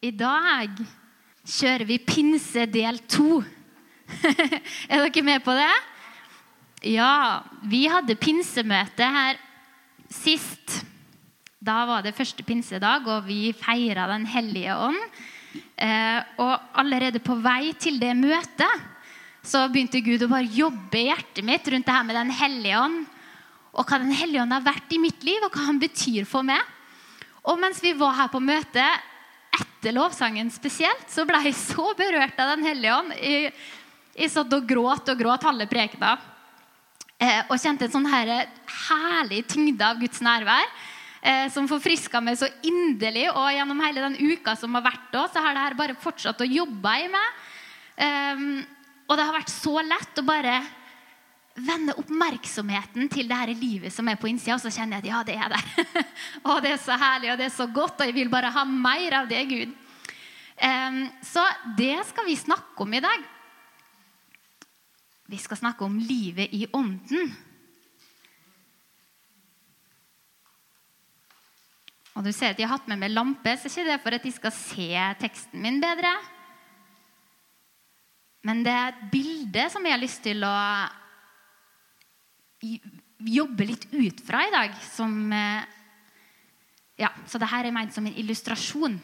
I dag kjører vi pinse del to. er dere med på det? Ja, vi hadde pinsemøte her sist. Da var det første pinsedag, og vi feira Den hellige ånd. Eh, og allerede på vei til det møtet så begynte Gud å bare jobbe i hjertet mitt rundt det her med Den hellige ånd. Og hva Den hellige ånd har vært i mitt liv, og hva han betyr for meg. Og mens vi var her på møtet, etter lovsangen spesielt, så ble jeg så berørt av Den hellige ånd. Jeg, jeg satt og gråt og gråt halve prekena. Eh, og kjente en sånn her herlig tyngde av Guds nærvær. Eh, som forfriska meg så inderlig. Og gjennom hele den uka som har vært da, så har det her bare fortsatt å jobbe i meg. Um, og det har vært så lett å bare vende oppmerksomheten til det her livet som er på innsida, og så kjenner jeg at ja, det er der. og det er så herlig, og det er så godt, og jeg vil bare ha mer av det, Gud. Um, så det skal vi snakke om i dag. Vi skal snakke om livet i ånden. Og du ser at Jeg har hatt med meg lampe, så ikke det er for at de skal se teksten min bedre. Men det er et bilde som jeg har lyst til å jobbe litt ut fra i dag. Som, eh, ja, så dette er ment som en illustrasjon.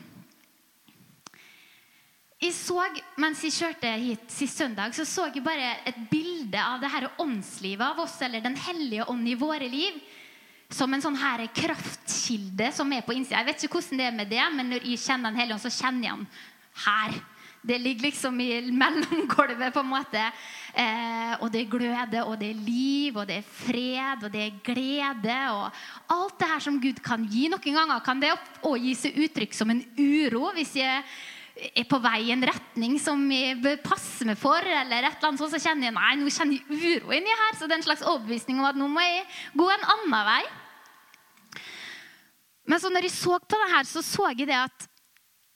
Jeg så, Mens jeg kjørte hit sist søndag, så så jeg bare et bilde av det her åndslivet av oss, eller Den hellige ånd i våre liv, som en sånn her kraftkilde som er på innsida. Jeg vet ikke hvordan det er med det, men når jeg kjenner Den hellige ånd, så kjenner jeg den her. Det ligger liksom i mellomgulvet, på en måte. Eh, og det er gløde, og det er liv, og det er fred, og det er glede. Og alt det her som Gud kan gi. Noen ganger kan det òg gi seg uttrykk som en uro. hvis jeg er på vei i en retning som jeg bør passe meg for, eller et eller annet sånt, så kjenner jeg nei, nå kjenner jeg uro inni her. Så det er en slags overbevisning om at nå må jeg gå en annen vei. Men så når jeg så på det her, så så jeg det at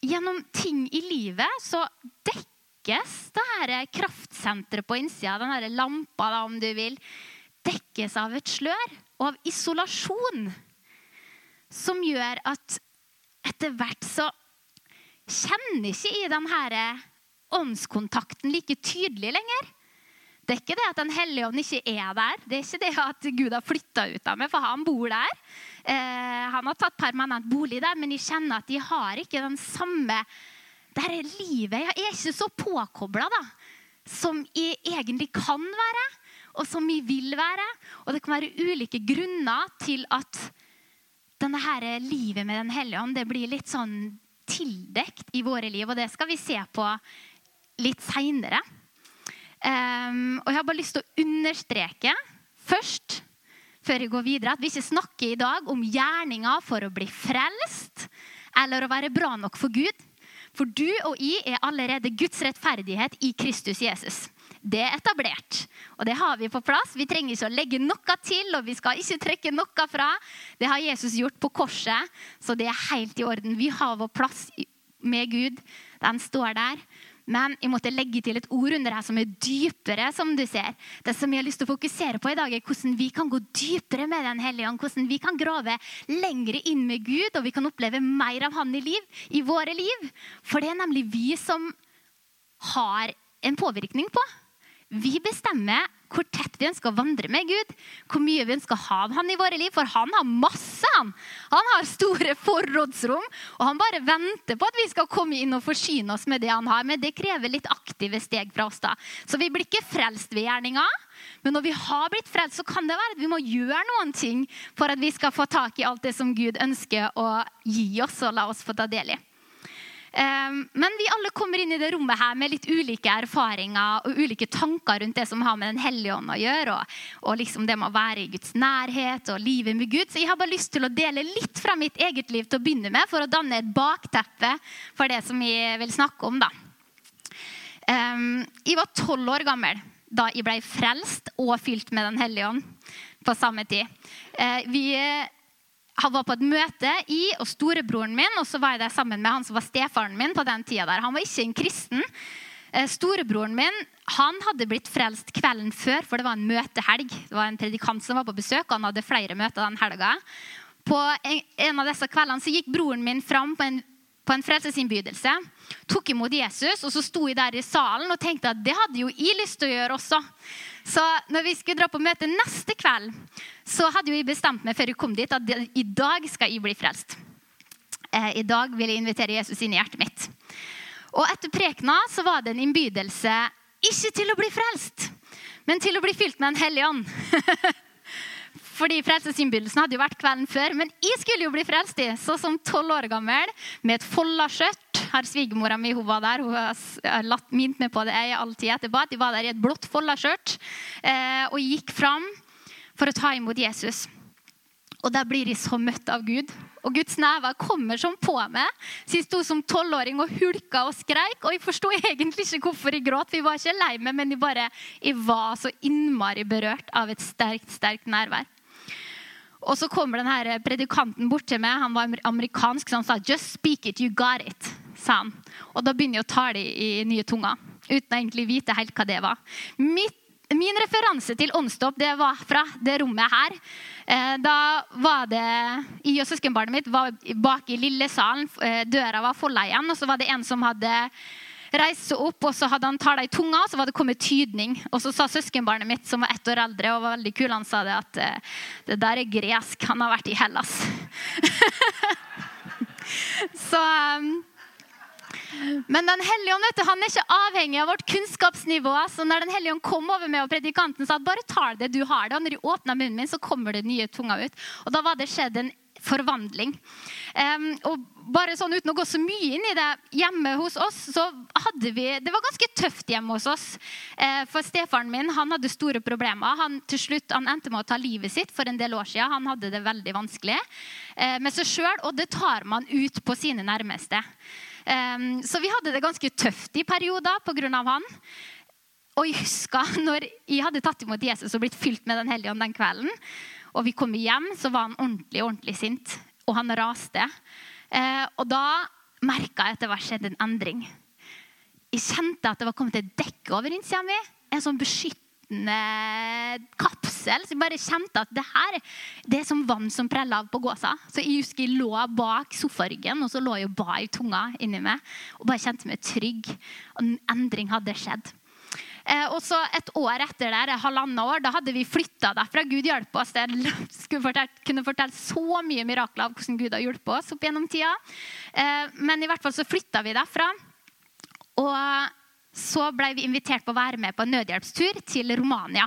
gjennom ting i livet så dekkes det her kraftsenteret på innsida, den her lampa, da, om du vil, dekkes av et slør og av isolasjon. Som gjør at etter hvert så kjenner ikke i denne åndskontakten like tydelig lenger. Det er ikke det at Den hellige ånd ikke er der. Det er ikke det at Gud har flytta ut av meg, for han bor der. Eh, han har tatt permanent bolig der, men jeg kjenner at de har ikke den samme det her livet. Jeg er ikke så påkobla som jeg egentlig kan være, og som jeg vil være. Og det kan være ulike grunner til at denne her livet med Den hellige ånd det blir litt sånn tildekt i våre liv, og det skal vi se på litt seinere. Um, og jeg har bare lyst til å understreke først, før jeg går videre, at vi ikke snakker i dag om gjerninger for å bli frelst eller å være bra nok for Gud. For du og jeg er allerede Guds rettferdighet i Kristus Jesus. Det er etablert, og det har vi på plass. Vi trenger ikke å legge noe til, og vi skal ikke trekke noe fra. Det har Jesus gjort på korset, så det er helt i orden. Vi har vår plass med Gud. Den står der. Men jeg måtte legge til et ord under her som er dypere. som du ser. Det som jeg har lyst til å fokusere på i dag, er hvordan vi kan gå dypere med Den hellige ånd. Hvordan vi kan grave lengre inn med Gud, og vi kan oppleve mer av Han i, liv, i våre liv. For det er nemlig vi som har en påvirkning på. Vi bestemmer hvor tett vi ønsker å vandre med Gud, hvor mye vi ønsker å ha av han i våre liv. For han har masse. Han Han har store forrådsrom, og han bare venter på at vi skal komme inn og forsyne oss med det han har. Men det krever litt aktive steg fra oss. da. Så vi blir ikke frelst ved gjerninga. Men når vi har blitt frelst, så kan det være at vi må gjøre noen ting for at vi skal få tak i alt det som Gud ønsker å gi oss og la oss få ta del i. Ehm, men vi alle kommer inn i det rommet her med litt ulike erfaringer og ulike tanker rundt det som har med Den hellige ånd å gjøre, og, og liksom det med å være i Guds nærhet og livet med Gud. Så jeg har bare lyst til å dele litt fra mitt eget liv til å begynne med, for å danne et bakteppe for det som jeg vil snakke om. da. Ehm, jeg var tolv år gammel da jeg ble frelst og fylt med Den hellige ånd på samme tid. Eh, vi han var på et møte i og storebroren min, og så var jeg der sammen med han som var stefaren min på den tida der. Han var ikke en kristen. Eh, storebroren min han hadde blitt frelst kvelden før, for det var en møtehelg. Det var en predikant som var på besøk, og han hadde flere møter den helga. På en av disse kveldene så gikk broren min fram på, en, på en frelsesinnbydelse. Tok imot Jesus, og så sto jeg der i salen og tenkte at det hadde jo jeg lyst til å gjøre også. Så når vi skulle dra på møte neste kveld, så hadde jeg bestemt meg før jeg kom dit, at i dag skal jeg bli frelst. Eh, I dag vil jeg invitere Jesus inn i hjertet mitt. Og etter prekena så var det en innbydelse ikke til å bli frelst, men til å bli fylt med Den hellige ånd. Fordi Frelsesinnbydelsen hadde jo vært kvelden før. Men jeg skulle jo bli frelst i, så som tolv år gammel med et folla-skjørt. Her svigermora mi hun var der. Hun har latt mint meg på det jeg alltid etterpå. De var der i et blått folla-skjørt eh, og gikk fram for å ta imot Jesus. Og der blir de så møtt av Gud. Og Guds never kommer som på meg. Så jeg sto som tolvåring og hulka og skreik. Og jeg forsto egentlig ikke hvorfor jeg gråt. Jeg var ikke lei meg, men jeg, bare, jeg var så innmari berørt av et sterkt, sterkt nærvær. Og så kommer denne predikanten bort til meg. Han var amerikansk, så han sa 'Just speak it, you got it'. Sa han. Og da begynner jeg å tale i, i nye tunger. Uten å egentlig vite helt hva det var. Mitt, min referanse til åndsdåp det var fra det rommet her. Eh, da var det Jeg og søskenbarnet mitt var bak i lille salen. Eh, døra var folda igjen, og så var det en som hadde reist seg opp, og så hadde han tala i tunga, og så var det kommet tydning. Og så sa søskenbarnet mitt, som var ett år eldre og var veldig kul, han sa det at eh, det der er gresk. Han har vært i Hellas. så um, men Den hellige ånd er ikke avhengig av vårt kunnskapsnivå. så når Den hellige ånd kom over meg og predikanten sa bare ta det du har det, og når de åpna munnen min, så kommer det nye tunga ut. Og Da var det skjedd en forvandling. Um, og bare sånn Uten å gå så mye inn i det, hjemme hos oss så hadde vi Det var ganske tøft hjemme hos oss. Uh, for stefaren min han hadde store problemer. Han, til slutt, han endte med å ta livet sitt for en del år siden. Han hadde det veldig vanskelig uh, med seg sjøl, og det tar man ut på sine nærmeste. Um, så vi hadde det ganske tøft i perioder pga. han. Og jeg husker når jeg hadde tatt imot Jesus og blitt fylt med Den hellige ånd den kvelden. Og vi kom hjem, så var han ordentlig ordentlig sint. Og han raste. Eh, og da merka jeg at det var skjedd en endring. Jeg kjente at det var kommet et dekke over innsida mi. En sånn beskyttende kapsel. Så jeg bare kjente at det her det er som vann som preller av på gåsa. Så jeg husker jeg lå bak sofaryggen og så lå jeg og ba i tunga inni meg. Og bare kjente meg trygg. Og en endring hadde skjedd. Eh, og så Et år etter der, halvannet år, da hadde vi flytta derfra. Gud hjalp oss. Jeg fortelle, kunne fortelle så mye mirakler av hvordan Gud har hjulpet oss opp gjennom tida. Eh, men i hvert fall så flytta vi derfra. Og så ble vi invitert på å være med på en nødhjelpstur til Romania.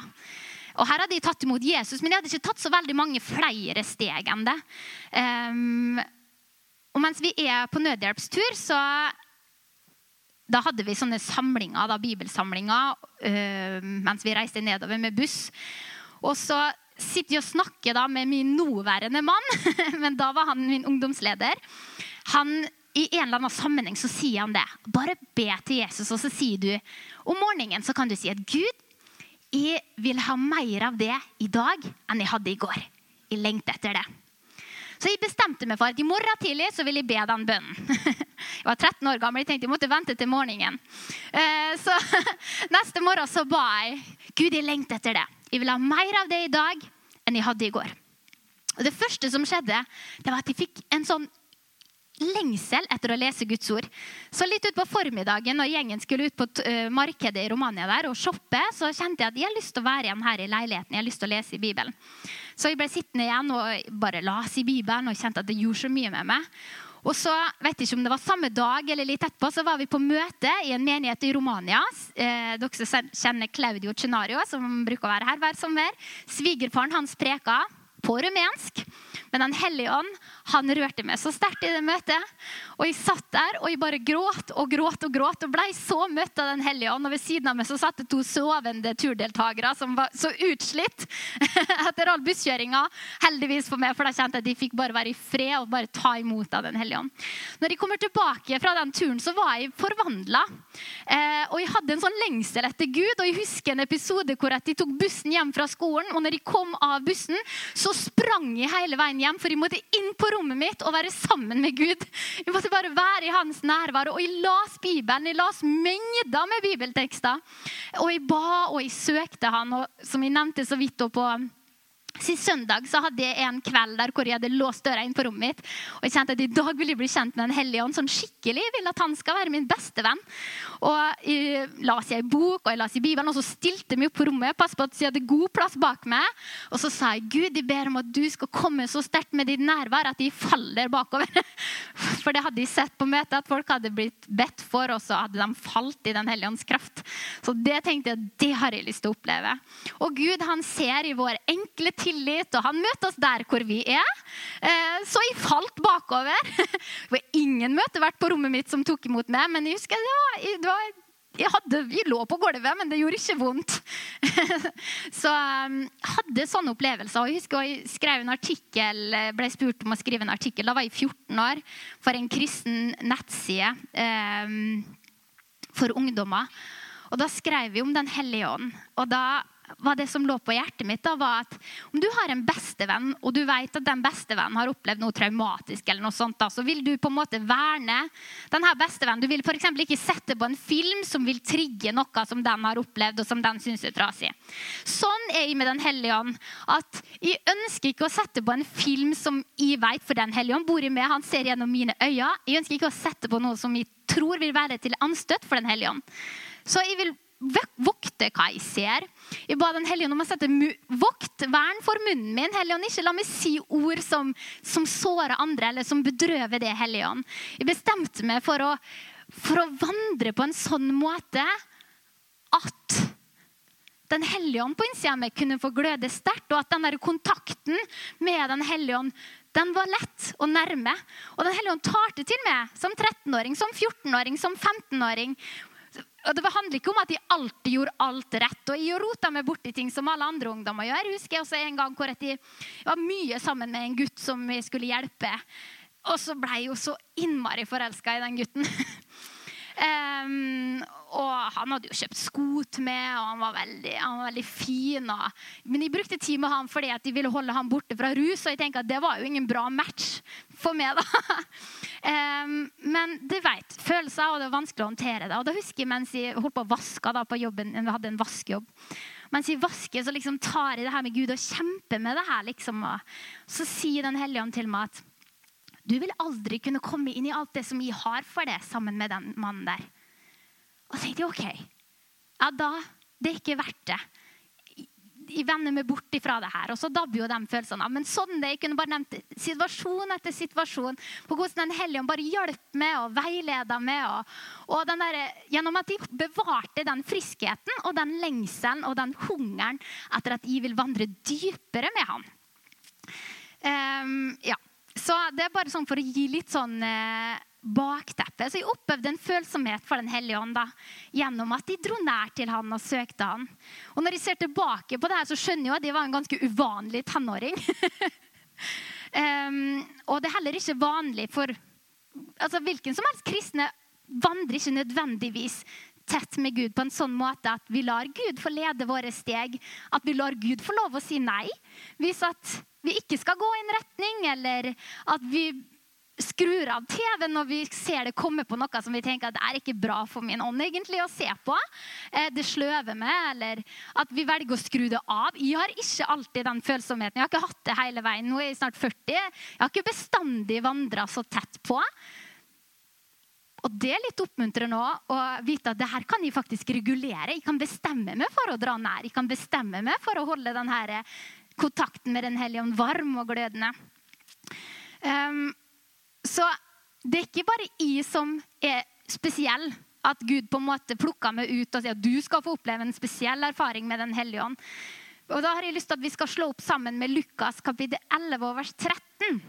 Og Her hadde de tatt imot Jesus, men de hadde ikke tatt så veldig mange flere steg enn det. Um, og mens vi er på nødhjelpstur, så da hadde vi sånne samlinger, da, bibelsamlinger uh, mens vi reiste nedover med buss. Og så sitter jeg og snakker da med min nåværende mann, men da var han min ungdomsleder. Han, I en eller annen sammenheng så sier han det. Bare be til Jesus, og så sier du om morgenen så kan du si at Gud, jeg vil ha mer av det i dag enn jeg hadde i går. Jeg lengter etter det. Så jeg bestemte meg for at i morgen tidlig så vil jeg be den bønnen. Jeg var 13 år gammel, jeg tenkte jeg måtte vente til morgenen. Eh, så neste morgen så ba jeg Gud, jeg lengter etter det. Jeg vil ha mer av det i dag enn jeg hadde i går. Og Det første som skjedde, det var at jeg fikk en sånn lengsel etter å lese Guds ord. Så litt utpå formiddagen når gjengen skulle ut på uh, markedet i Romania der og shoppe, så kjente jeg at jeg har lyst til å være igjen her i leiligheten. Jeg har lyst til å lese i Bibelen. Så jeg ble sittende igjen og bare lese i Bibelen og kjente at det gjorde så mye med meg. Og så, vet ikke om det var Samme dag eller litt etterpå så var vi på møte i en menighet i Romania. Eh, dere som kjenner Claudio Cenario, som bruker å være her hver sommer. Svigerfaren hans preka på rumensk. Men Den hellige ånd han rørte meg så sterkt i det møtet. Og Jeg satt der og jeg bare gråt og gråt og gråt og ble så møtt av Den hellige ånd. Og Ved siden av meg så satt det to sovende turdeltakere som var så utslitt etter all busskjøringa. Heldigvis for meg, for da kjente jeg at de fikk bare være i fred og bare ta imot av Den hellige ånd. Når jeg kommer tilbake fra den turen, så var jeg forvandla. Eh, og jeg hadde en sånn lengsel etter Gud. Og jeg husker en episode hvor jeg tok bussen hjem fra skolen. Og når jeg kom av bussen, så sprang jeg hele veien hjem, for jeg måtte inn på rommet mitt og være sammen med Gud. Jeg måtte bare være i hans nærvær. Og jeg las Bibelen. Jeg las mengder med bibeltekster. Og jeg ba og jeg søkte han, og som jeg nevnte så vidt på Sist søndag så hadde jeg en kveld der hvor jeg hadde låst døra inn på rommet mitt. Og jeg kjente at i dag vil jeg bli kjent med Den hellige ånd sånn skikkelig. Jeg vil at han skal være min beste venn. Og jeg las jeg bok og jeg las i Bibelen, og så stilte jeg meg opp på rommet. Pass på at jeg hadde god plass bak meg. Og så sa jeg Gud, jeg ber om at du skal komme så sterkt med ditt nærvær at de faller bakover. For det hadde jeg sett på møtet, at folk hadde blitt bedt for, og så hadde de falt i Den hellige ånds kraft. Så det tenkte jeg, det har jeg lyst til å oppleve. Og Gud han ser i vår enkle tillit, og han møter oss der hvor vi er. Eh, så jeg falt bakover. Det var ingen møtevert på rommet mitt som tok imot meg, men jeg husker det var, det var jeg, hadde, jeg, lå på gulvet, men det gjorde ikke vondt. så um, jeg hadde sånne opplevelser. Jeg husker jeg skrev en artikkel, ble spurt om å skrive en artikkel. Da var jeg 14 år for en kristen nettside um, for ungdommer. Og Da skrev vi om Den hellige ånd. Og da var det som lå på hjertet mitt, da, var at om du har en bestevenn, og du vet at den bestevennen har opplevd noe traumatisk, eller noe sånt, da, så vil du på en måte verne denne bestevennen. Du vil f.eks. ikke sette på en film som vil trigge noe som den har opplevd, og som den syns er trasig. Sånn er jeg med Den hellige ånd. At jeg ønsker ikke å sette på en film som jeg vet, for Den hellige ånd bor i meg, han ser gjennom mine øyne. Jeg ønsker ikke å sette på noe som jeg tror vil være til anstøt for Den hellige ånd. Så jeg vil vokte hva jeg ser. Jeg ba Den hellige ånd om å sette vokt, vern for munnen min. Hellige ånd, ikke la meg si ord som, som sårer andre, eller som bedrøver det, Hellige ånd. Jeg bestemte meg for å, for å vandre på en sånn måte at Den hellige ånd på innsida av meg kunne få gløde sterkt, og at den der kontakten med Den hellige ånd den var lett og nærme. Og Den hellige ånd tar det til meg som 13-åring, som 14-åring, som 15-åring. Og Det handler ikke om at de alltid gjorde alt rett. Og jeg rota meg borti ting som alle andre ungdommer gjør. Jeg husker også en gang hvor jeg var mye sammen med en gutt som jeg skulle hjelpe. Og så ble jeg jo så innmari forelska i den gutten. Um, og han hadde jo kjøpt sko til meg, og han var veldig, han var veldig fin. Og, men jeg brukte tid med han fordi at jeg ville holde han borte fra rus, og jeg tenkte at det var jo ingen bra match for meg. da. um, men du vet, følelser, og det var vanskelig å håndtere det. Og da husker jeg mens jeg holdt på å vaske da, på jobben, vi hadde en vaskejobb. Mens jeg vasker, så liksom tar jeg det her med Gud og kjemper med det her. liksom. Og så sier Den hellige ånd til meg at du vil aldri kunne komme inn i alt det som jeg har for deg, sammen med den mannen der. Og så tenkte jeg OK, ja da, det er ikke verdt det. Jeg vender meg bort ifra det her. Og så dabber jo de følelsene av. Men sånn det, jeg kunne bare nevnt situasjon etter situasjon på hvordan Den hellige ånd bare hjalp meg og veileda meg. Og, og der, gjennom at de bevarte den friskheten og den lengselen og den hungeren etter at jeg vil vandre dypere med han. Um, ja. Så det er bare sånn for å gi litt sånn eh, bakteppe. Så jeg opplevde en følsomhet for Den hellige ånd gjennom at de dro nær til han og søkte han. Og når jeg ser tilbake på det her, så skjønner jeg at de var en ganske uvanlig tenåring. um, og det er heller ikke vanlig for altså Hvilken som helst kristne vandrer ikke nødvendigvis tett med Gud på en sånn måte at vi lar Gud få lede våre steg. At vi lar Gud få lov å si nei. Hvis at vi ikke skal gå i en retning, eller at vi skrur av TV når vi ser det komme på noe som vi tenker at det er ikke bra for min ånd egentlig å se på. Eh, det sløver meg, eller at vi velger å skru det av. Jeg har ikke alltid den følsomheten. Jeg har ikke hatt det hele veien. Nå er jeg snart 40. Jeg har ikke bestandig vandra så tett på. Og Det er litt oppmuntrende å vite at det her kan jeg faktisk regulere. Jeg kan bestemme meg for å dra nær. Jeg kan bestemme meg for å holde denne kontakten med Den hellige ånd varm og glødende. Um, så det er ikke bare jeg som er spesiell. At Gud på en måte plukka meg ut og sier at du skal få oppleve en spesiell erfaring med Den hellige ånd. Og Da har jeg lyst til at vi skal slå opp sammen med Lukas kapittel 11 vers 13.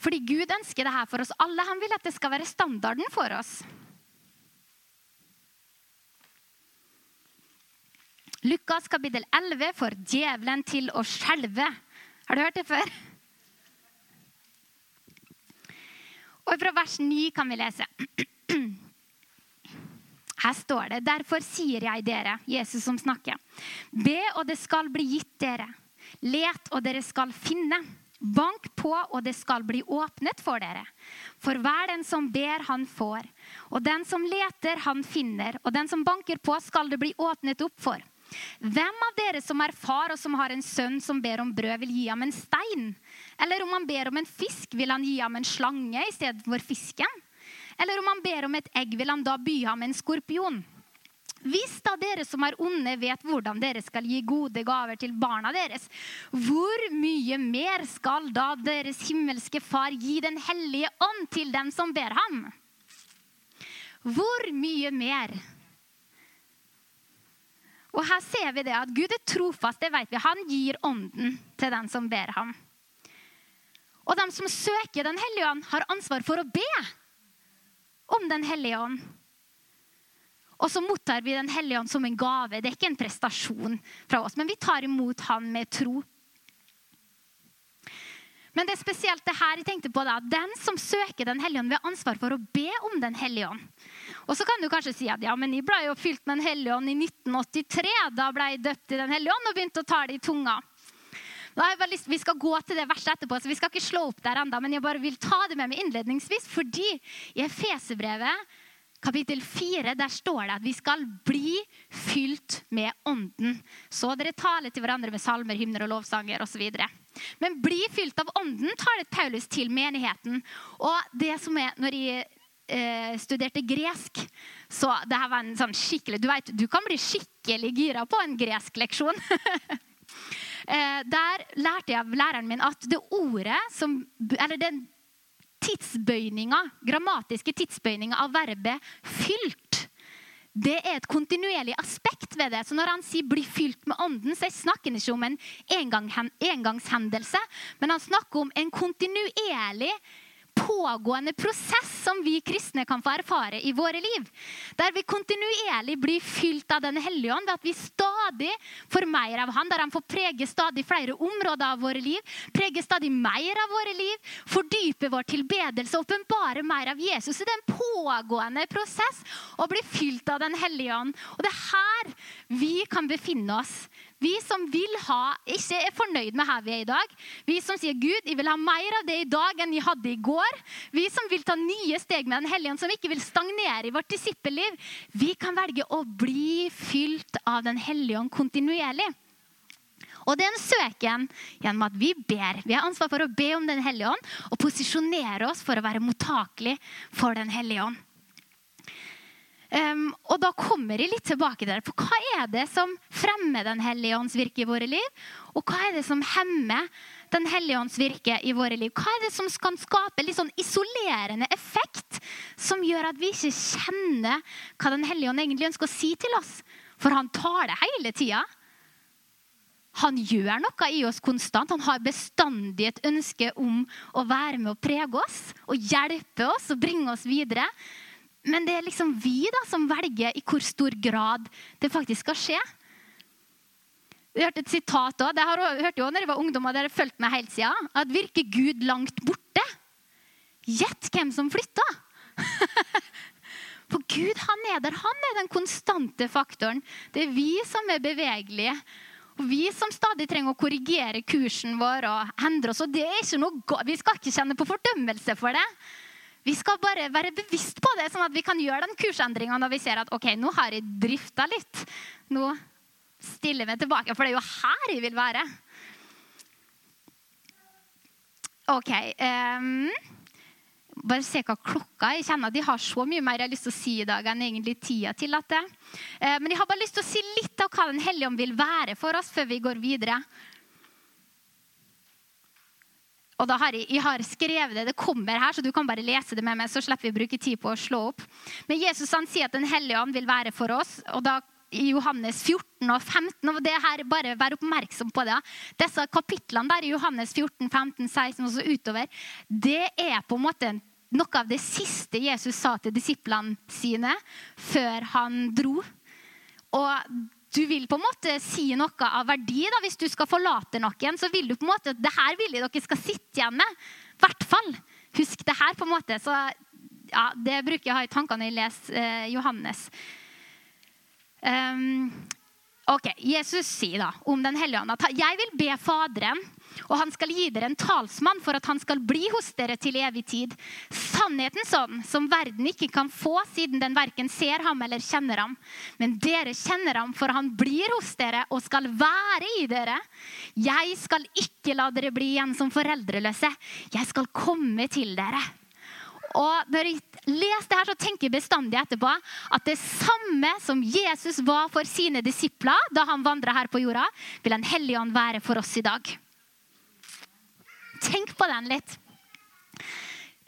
Fordi Gud ønsker det her for oss alle. Han vil at det skal være standarden for oss. Lukas kapittel 11 får djevelen til å skjelve. Har du hørt det før? Og fra vers 9 kan vi lese. Her står det, derfor sier jeg dere, Jesus som snakker, be og det skal bli gitt dere. Let og dere skal finne. Bank på og det skal bli åpnet for dere. For hver den som ber, han får. Og den som leter, han finner. Og den som banker på, skal det bli åpnet opp for. Hvem av dere som er far og som har en sønn som ber om brød, vil gi ham en stein? Eller om han ber om en fisk, vil han gi ham en slange i stedet for fisken? Eller om han ber om et egg, vil han da by ham en skorpion? Hvis da dere som er onde, vet hvordan dere skal gi gode gaver til barna deres, hvor mye mer skal da deres himmelske Far gi Den hellige ånd til dem som ber ham? Hvor mye mer? Og her ser vi det at Gud er trofast. det vet vi. Han gir ånden til den som ber ham. Og de som søker Den hellige ånd, har ansvar for å be om Den hellige ånd. Og så mottar vi Den hellige ånd som en gave. Det er ikke en prestasjon fra oss, men vi tar imot Han med tro. Men det er spesielt det her jeg tenkte på da, Den som søker Den hellige ånd, vil ha ansvar for å be om Den hellige ånd. Og så kan du kanskje si at ja, men jeg ble jo fylt med Den hellige ånd i 1983. Da ble jeg døpt i Den hellige ånd og begynte å ta det i tunga. Lyst, vi skal gå til det verset etterpå, så vi skal ikke slå opp der ennå. men jeg bare vil ta det med meg innledningsvis, fordi i Efeserbrevet kapittel 4 der står det at vi skal bli fylt med Ånden. Så dere taler til hverandre med salmer, hymner og lovsanger osv. Men bli fylt av Ånden tar det Paulus til menigheten. Og det som er, når jeg eh, studerte gresk, så det her var en sånn skikkelig Du vet, du kan bli skikkelig gira på en gresk leksjon. eh, der lærte jeg av læreren min at det ordet som Eller den tidsbøyninga, grammatiske tidsbøyninga av verbet 'fylt', det er et kontinuerlig aspekt ved det. Så når han sier 'bli fylt med ånden', så snakker han ikke om en engangshendelse, men han snakker om en kontinuerlig pågående prosess som vi kristne kan få erfare i våre liv. Der vi kontinuerlig blir fylt av Den hellige ånd, ved at vi stadig får mer av Han. Der Han får prege stadig flere områder av våre liv, prege stadig mer av våre liv, fordype vår tilbedelse, åpenbare mer av Jesus. Så det er en pågående prosess å bli fylt av Den hellige ånd. Og det er her vi kan befinne oss vi som vil ha, ikke er fornøyd med her vi er i dag. Vi som sier Gud, jeg vil ha mer av det i dag enn jeg hadde i går. Vi som vil ta nye steg med Den hellige ånd, som ikke vil stagnere i vårt disippelliv. Vi kan velge å bli fylt av Den hellige ånd kontinuerlig. Og det er en søken gjennom at vi ber. Vi har ansvar for å be om Den hellige ånd og posisjonere oss for å være mottakelig for Den hellige ånd. Um, og da kommer jeg litt tilbake til det. For hva er det som fremmer Den hellige ånds virke i våre liv? Og hva er det som hemmer Den hellige ånds virke i våre liv? Hva er det som kan skape litt sånn isolerende effekt som gjør at vi ikke kjenner hva Den hellige ånd egentlig ønsker å si til oss? For han tar det hele tida. Han gjør noe i oss konstant. Han har bestandig et ønske om å være med og prege oss og hjelpe oss og bringe oss videre. Men det er liksom vi da som velger i hvor stor grad det faktisk skal skje. Vi hørte et sitat også. Det har jeg hørt jo når jeg var ungdom og dere har fulgt meg hele tida. At virker Gud langt borte? Gjett hvem som flytta! For Gud han er der. Han er den konstante faktoren. Det er vi som er bevegelige. Og Vi som stadig trenger å korrigere kursen vår og endre oss. og det er ikke noe, Vi skal ikke kjenne på fordømmelse for det. Vi skal bare være bevisst på det, sånn at vi kan gjøre den kursendringa når vi ser at ok, nå har jeg drifta litt. Nå stiller vi tilbake, for det er jo her jeg vil være. OK. Um, bare se hva klokka er. Jeg kjenner at de har så mye mer jeg har lyst til å si i dag enn egentlig tida tillater. Uh, men jeg har bare lyst til å si litt av hva Den hellige ånd vil være for oss før vi går videre. Og da har jeg, jeg, har skrevet det, det kommer her, så du kan bare lese det med meg. Så slipper vi å bruke tid på å slå opp. Men Jesus han sier at Den hellige ånd vil være for oss. og da i Johannes 14 og 15. og det her, Bare vær oppmerksom på det. Disse kapitlene der i Johannes 14, 15, 16 og så utover, det er på en måte noe av det siste Jesus sa til disiplene sine før han dro. Og du vil på en måte si noe av verdi. da, Hvis du skal forlate noen, så vil du på en måte det her vil jeg dere skal sitte igjen med. I hvert fall. Husk det her. på en måte. Så ja, Det bruker jeg å ha i tankene når jeg leser eh, Johannes. Um, ok, Jesus sier da om Den hellige ånd at jeg vil be Faderen Og han skal gi dere en talsmann for at han skal bli hos dere til evig tid. Sannhetens ånd, som verden ikke kan få siden den verken ser ham eller kjenner ham. Men dere kjenner ham, for han blir hos dere og skal være i dere. Jeg skal ikke la dere bli igjen som foreldreløse. Jeg skal komme til dere. Og når jeg leser det her, så tenker jeg bestandig etterpå at det samme som Jesus var for sine disipler da han vandra her på jorda, vil Den hellige ånd være for oss i dag. Tenk på den litt.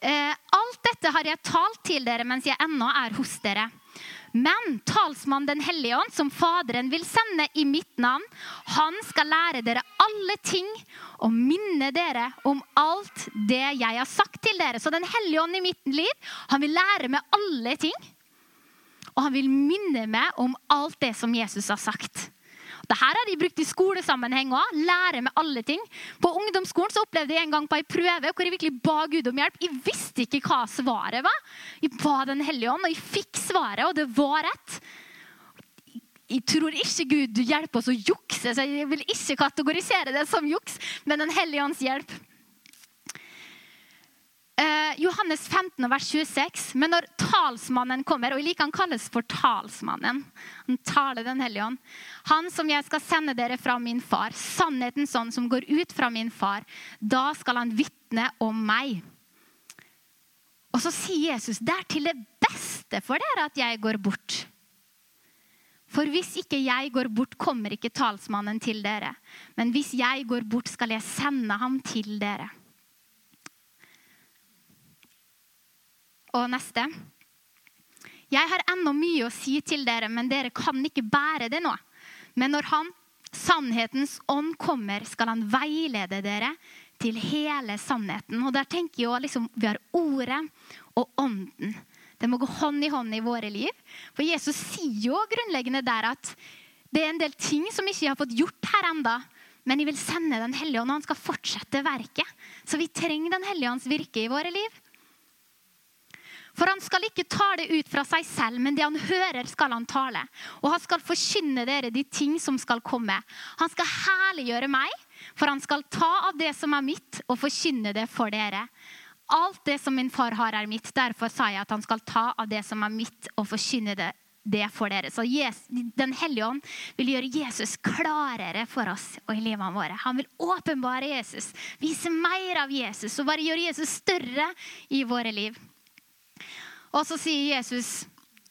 Eh, alt dette har jeg talt til dere mens jeg ennå er hos dere. Men talsmannen Den hellige ånd, som Faderen vil sende i mitt navn, han skal lære dere alle ting og minne dere om alt det jeg har sagt til dere. Så Den hellige ånd i mitt liv, han vil lære meg alle ting. Og han vil minne meg om alt det som Jesus har sagt. Dette har de brukt i skolesammenheng òg. Lære med alle ting. På ungdomsskolen så opplevde jeg en gang på en prøve hvor jeg virkelig ba Gud om hjelp. Jeg visste ikke hva svaret var. Jeg ba Den hellige ånd, og jeg fikk svaret, og det var rett. Jeg tror ikke Gud hjelper oss å jukse, så jeg vil ikke kategorisere det som juks, men Den hellige ånds hjelp. Eh, Johannes 15, vers 26. Men når talsmannen kommer, og jeg liker han kalles for talsmannen Han taler Den hellige ånd. Han som jeg skal sende dere fra min far, sannheten sånn som går ut fra min far, da skal han vitne om meg. Og så sier Jesus, det er til det beste for dere at jeg går bort. For hvis ikke jeg går bort, kommer ikke talsmannen til dere. Men hvis jeg går bort, skal jeg sende ham til dere. Og neste. Jeg har ennå mye å si til dere, men dere kan ikke bære det nå. Men når Han, sannhetens ånd, kommer, skal Han veilede dere til hele sannheten. Og der tenker jeg liksom, Vi har ordet og ånden. Det må gå hånd i hånd i våre liv. For Jesus sier jo grunnleggende der at det er en del ting som ikke har fått gjort her enda, men jeg vil sende Den hellige ånd, og han skal fortsette verket. Så vi trenger Den hellige ånds virke i våre liv. For han skal ikke tale ut fra seg selv, men det han hører, skal han tale. Og han skal forkynne dere de ting som skal komme. Han skal herliggjøre meg, for han skal ta av det som er mitt, og forkynne det for dere. Alt det som min far har, er mitt. Derfor sa jeg at han skal ta av det som er mitt, og forkynne det, det for dere. Så Den hellige ånd vil gjøre Jesus klarere for oss og i livene våre. Han vil åpenbare Jesus, vise mer av Jesus og bare gjøre Jesus større i våre liv. Og så sier Jesus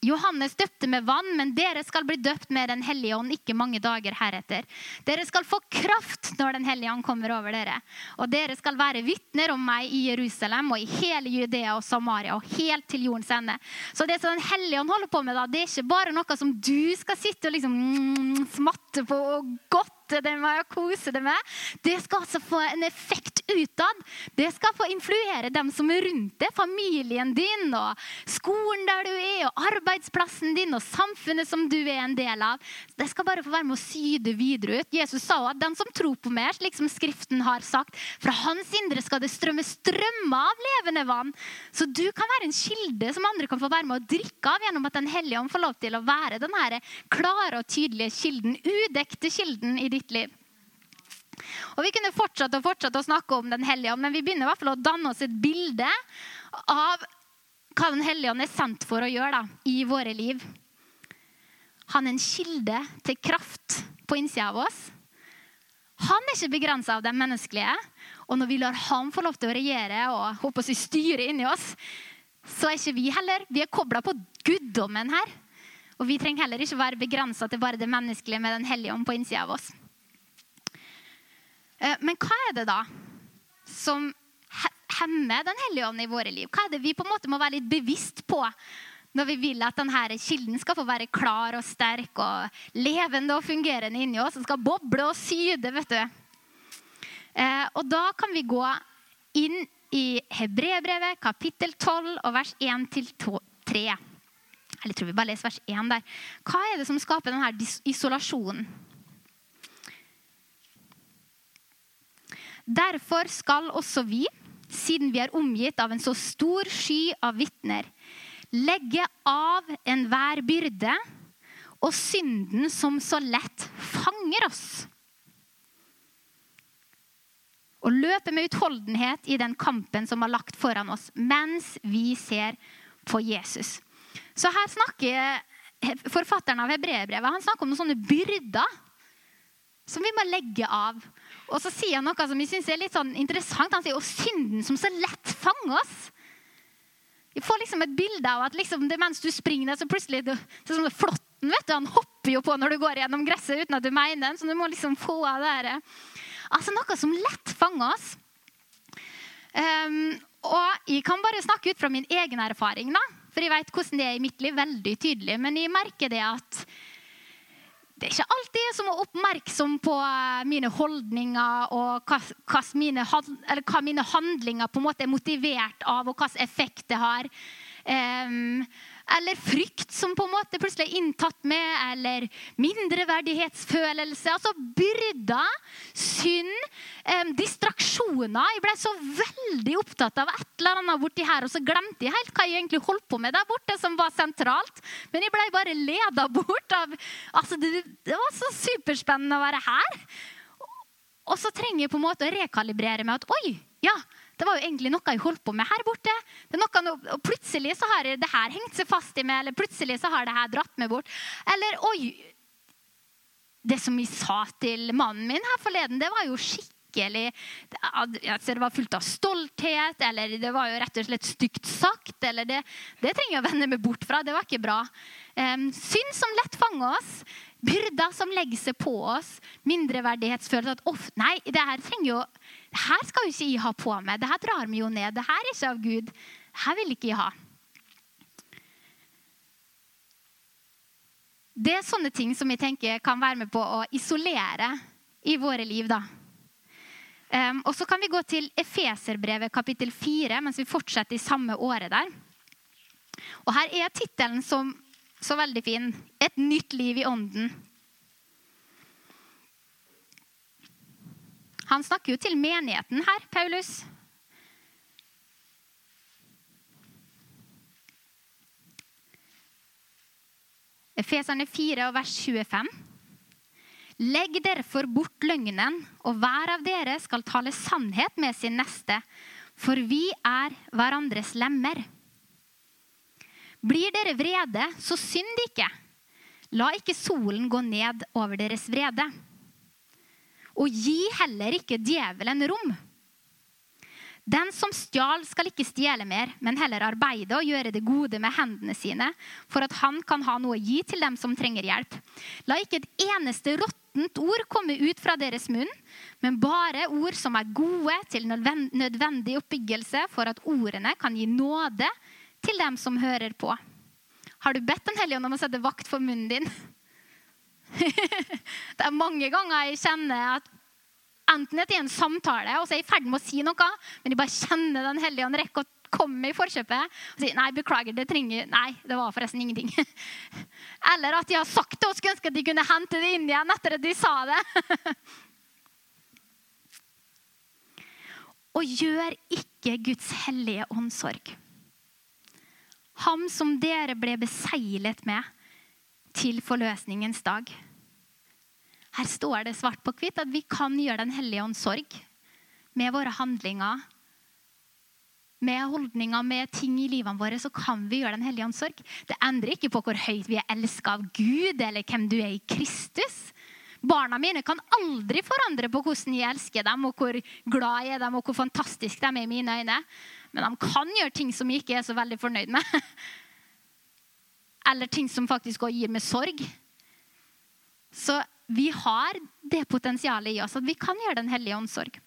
Johannes døpte med vann, men dere skal bli døpt med Den hellige ånd ikke mange dager heretter. Dere skal få kraft når Den hellige ånd kommer over dere. Og dere skal være vitner om meg i Jerusalem og i hele Judea og Samaria og helt til jordens ende. Så det som Den hellige ånd holder på med, da, det er ikke bare noe som du skal sitte og liksom mm, smatte på og godt det med og kose det med. Det skal altså få en effekt utad. Det skal få influere dem som er rundt deg, familien din og skolen der du er, og arbeidsplassen din og samfunnet som du er en del av. Det skal bare få være med å sy det videre ut. Jesus sa at den som tror på meg, slik som Skriften har sagt, fra hans indre skal det strømme strømmer av levende vann. Så du kan være en kilde som andre kan få være med å drikke av gjennom at Den hellige ånd får lov til å være den klare og tydelige kilden, udekte kilden i ditt ditt liv. Og Vi kunne fortsatt og fortsatt å snakke om Den hellige ånd, men vi begynner i hvert fall å danne oss et bilde av hva Den hellige ånd er sendt for å gjøre da, i våre liv. Han er en kilde til kraft på innsida av oss. Han er ikke begrensa av det menneskelige. Og når vi lar han få lov til å regjere og håper å styre inni oss, så er ikke vi heller. Vi er kobla på guddommen her. Og vi trenger heller ikke være begrensa til bare det menneskelige med Den hellige ånd på innsida av oss. Eh, men hva er det da som hemmer Den hellige ånd i våre liv? Hva er det vi på en måte må være litt bevisst på når vi vil at denne kilden skal få være klar og sterk og levende og fungerende inni oss? Den skal boble og syde, vet du. Eh, og da kan vi gå inn i Hebrebrevet kapittel 12 og vers 1-3. Eller jeg tror vi bare leser vers 1 der. Hva er det som skaper denne isolasjonen? Derfor skal også vi, siden vi er omgitt av en så stor sky av vitner, legge av enhver byrde og synden som så lett fanger oss. og løpe med utholdenhet i den kampen som er lagt foran oss, mens vi ser på Jesus. Så her snakker forfatteren av hebreerbrevet han snakker om noen sånne byrder som vi må legge av. Og så sier han noe som jeg synes er litt sånn interessant. Han sier og synden som så lett fanger oss. Vi får liksom et bilde av at liksom det mens du springer, så plutselig det, så sånn Flåtten vet du, han hopper jo på når du går gjennom gresset uten at du mener den. Så du må liksom få av det her. Altså noe som lett fanger oss. Um, og jeg kan bare snakke ut fra min egen erfaring, da. For jeg vet hvordan det er i mitt liv. veldig tydelig. Men jeg merker det at det er ikke alltid jeg som er oppmerksom på eh, mine holdninger og hva, hva, mine, hva mine handlinger på en måte er motivert av, og hvilken effekt det har. Um, eller frykt som på en måte plutselig er inntatt med, eller mindreverdighetsfølelse. Altså byrder, synd, eh, distraksjoner. Jeg ble så veldig opptatt av et eller annet borti her, og så glemte jeg helt hva jeg egentlig holdt på med der borte, som var sentralt. Men jeg ble bare leda bort av altså det, det var så superspennende å være her. Og så trenger jeg på en måte å rekalibrere meg at oi, ja, det var jo egentlig noe jeg holdt på med her borte. Noe, og plutselig så har det her hengt seg fast i meg, eller plutselig så har det her dratt meg bort. Eller oi, det som jeg sa til mannen min her forleden, det var jo skikkelig Det var fullt av stolthet, eller det var jo rett og slett stygt sagt. eller Det, det trenger jeg å vende meg bort fra. Det var ikke bra. Um, synd som lett fanger oss. Byrder som legger seg på oss. Mindreverdighetsfølelse. At, oh, nei, det her trenger jo det her skal jo ikke jeg ha på meg. Det her drar meg jo ned. Det her er ikke av Gud. Det her vil ikke jeg ha. Det er sånne ting som jeg tenker kan være med på å isolere i våre liv. da. Um, og Så kan vi gå til Efeserbrevet kapittel 4, mens vi fortsetter i samme året der. Og Her er tittelen så veldig fin. 'Et nytt liv i ånden'. Han snakker jo til menigheten her, Paulus. Efeserne 4 og vers 25. Legg derfor bort løgnen, og hver av dere skal tale sannhet med sin neste, for vi er hverandres lemmer. Blir dere vrede, så synd ikke. La ikke solen gå ned over deres vrede. Og gi heller ikke djevelen rom. Den som stjal, skal ikke stjele mer, men heller arbeide og gjøre det gode med hendene sine, for at han kan ha noe å gi til dem som trenger hjelp. La ikke et eneste råttent ord komme ut fra deres munn, men bare ord som er gode til nødvendig oppbyggelse, for at ordene kan gi nåde til dem som hører på. Har du bedt Den hellige ånd om å sette vakt for munnen din? det er mange ganger jeg kjenner at enten det er en samtale, og så er jeg i ferd med å si noe, men jeg bare kjenner Den hellige ånd rekke å komme i forkjøpet og si nei, beklager, det trenger Nei, det var forresten ingenting. Eller at de har sagt det og skulle ønske at de kunne hente det inn igjen etter at de sa det. og gjør ikke Guds hellige åndssorg. Ham som dere ble beseglet med til forløsningens dag. Her står det svart på hvitt at vi kan gjøre Den hellige ånds sorg med våre handlinger. Med holdninger, med ting i livene våre, så kan vi gjøre Den hellige ånds sorg. Det endrer ikke på hvor høyt vi er elska av Gud, eller hvem du er i Kristus. Barna mine kan aldri forandre på hvordan jeg elsker dem, og hvor glad jeg er dem, og hvor fantastisk de er i mine øyne. Men de kan gjøre ting som jeg ikke er så veldig fornøyd med. eller ting som faktisk også gir meg sorg. Så vi har det potensialet i oss at vi kan gjøre Den hellige omsorg.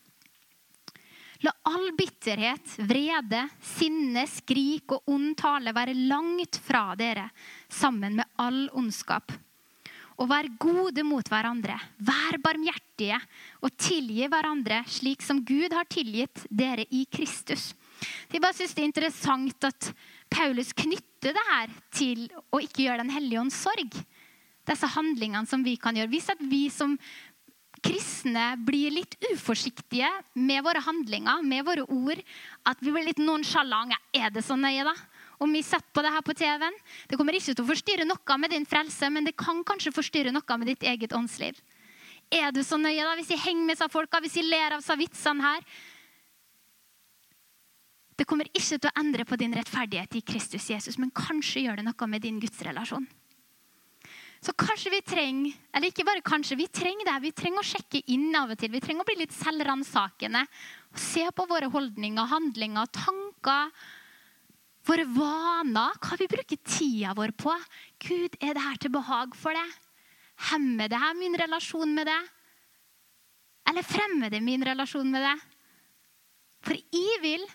La all bitterhet, vrede, sinne, skrik og ond tale være langt fra dere, sammen med all ondskap. Og vær gode mot hverandre, vær barmhjertige og tilgi hverandre slik som Gud har tilgitt dere i Kristus. Jeg bare synes det er interessant at Paulus knytter det her til å ikke gjøre Den hellige ånds sorg. Disse handlingene som vi kan gjøre. Hvis vi som kristne blir litt uforsiktige med våre handlinger, med våre ord, at vi blir litt nonsjalante Er det så nøye, da? Om vi setter på det her på TV-en? Det kommer ikke til å forstyrre noe med din frelse, men det kan kanskje forstyrre noe med ditt eget åndsliv. Er du så nøye da, hvis jeg henger med seg folka, hvis jeg ler av seg vitsene her? Det kommer ikke til å endre på din rettferdighet i Kristus Jesus, men kanskje gjør det noe med din gudsrelasjon. Så kanskje vi trenger eller ikke bare kanskje, vi trenger det, vi trenger å sjekke inn av og til. Vi trenger å bli litt selvransakende. og Se på våre holdninger, handlinger, tanker, våre vaner. Hva vi bruker tida vår på. Gud, er det her til behag for deg? Hemmer det her min relasjon med deg? Eller fremmer det min relasjon med deg? For jeg vil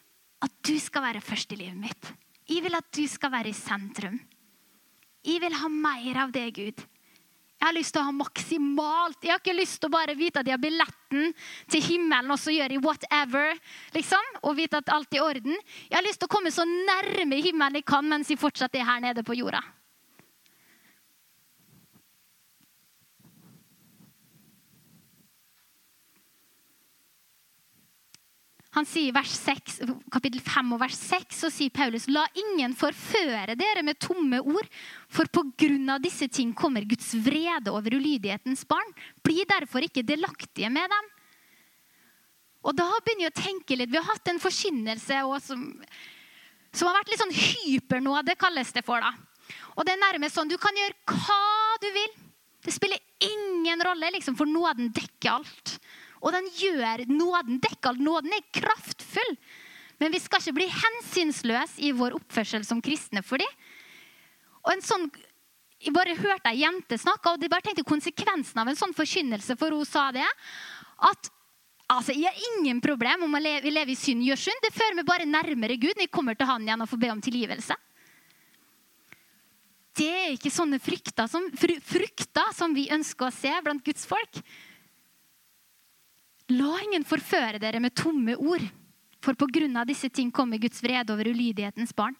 at du skal være først i livet mitt. Jeg vil at du skal være i sentrum. Jeg vil ha mer av det, Gud. Jeg har lyst til å ha maksimalt. Jeg har ikke lyst til å bare vite at jeg har billetten til himmelen, og så gjør jeg whatever, liksom, og vite at alt er i orden. Jeg har lyst til å komme så nærme himmelen jeg kan mens jeg fortsatt er her nede på jorda. Han sier vers 6, kapittel 5 og vers 6 så sier Paulus la ingen forføre dere med tomme ord, for på grunn av disse ting kommer Guds vrede over ulydighetens barn. Bli derfor ikke delaktige med dem. Og da begynner jeg å tenke litt. Vi har hatt en forkynnelse som, som, har vært litt sånn hyper det kalles det for. da. Og det er nærmest sånn du kan gjøre hva du vil. Det spiller ingen rolle, liksom, for nåden dekker alt. Og den gjør nåden dekker. Nåden er kraftfull. Men vi skal ikke bli hensynsløse i vår oppførsel som kristne for dem. Og en sånn, Jeg bare hørte ei jente snakke, og jeg bare tenkte konsekvensen av en sånn forkynnelse, for hun sa det. At altså, jeg har ingen problem om å leve, leve i synd gjør synd. Det fører meg bare nærmere Gud når jeg kommer til Han igjen og får be om tilgivelse. Det er ikke sånne frykter som, frukter som vi ønsker å se blant Guds folk. La ingen forføre dere med tomme ord, for på grunn av disse ting kommer Guds vrede over ulydighetens barn.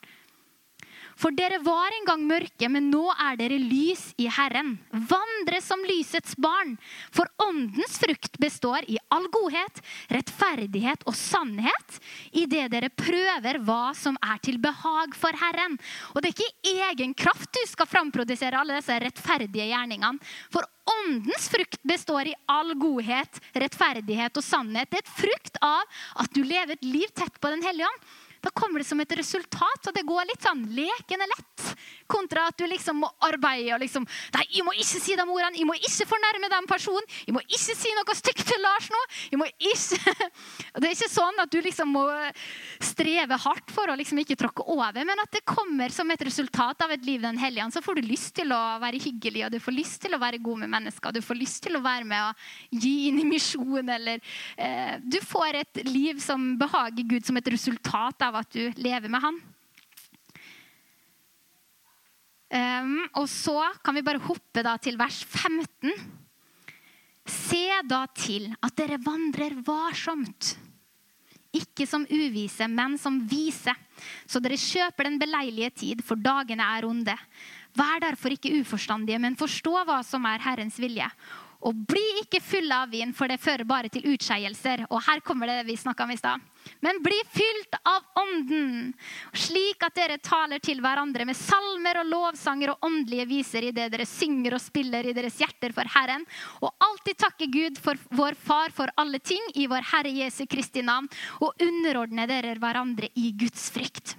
For dere var en gang mørke, men nå er dere lys i Herren. Vandre som lysets barn. For åndens frukt består i all godhet, rettferdighet og sannhet, i det dere prøver hva som er til behag for Herren. Og det er ikke i egen kraft du skal framprodusere alle disse rettferdige gjerningene. For åndens frukt består i all godhet, rettferdighet og sannhet. Det er et frukt av at du lever et liv tett på Den hellige ånd. Da kommer det som et resultat. Og det går litt sånn lekende lett. Kontra at du liksom må arbeide og liksom Nei, jeg må ikke si de ordene. Jeg må ikke fornærme den personen. Jeg må ikke si noe stygt til Lars nå. Jeg må ikke Det er ikke sånn at du liksom må streve hardt for å liksom ikke tråkke over, men at det kommer som et resultat av et liv Den hellige. Så får du lyst til å være hyggelig, og du får lyst til å være god med mennesker. Du får lyst til å være med og gi inn i misjon, eller eh, Du får et liv som behager Gud som et resultat av at du lever med han. Um, og så kan vi bare hoppe da til vers 15. Se da til at dere vandrer varsomt. Ikke som uvise, men som vise. Så dere kjøper den beleilige tid, for dagene er onde. Vær derfor ikke uforstandige, men forstå hva som er Herrens vilje. Og bli ikke fulle av vin, for det fører bare til utskeielser. Og her kommer det vi snakka om i stad. Men bli fylt av Ånden, slik at dere taler til hverandre med salmer og lovsanger og åndelige viser i det dere synger og spiller i deres hjerter for Herren. Og alltid takke Gud for vår Far for alle ting i vår Herre Jesu Kristi navn. Og underordne dere hverandre i Guds frykt.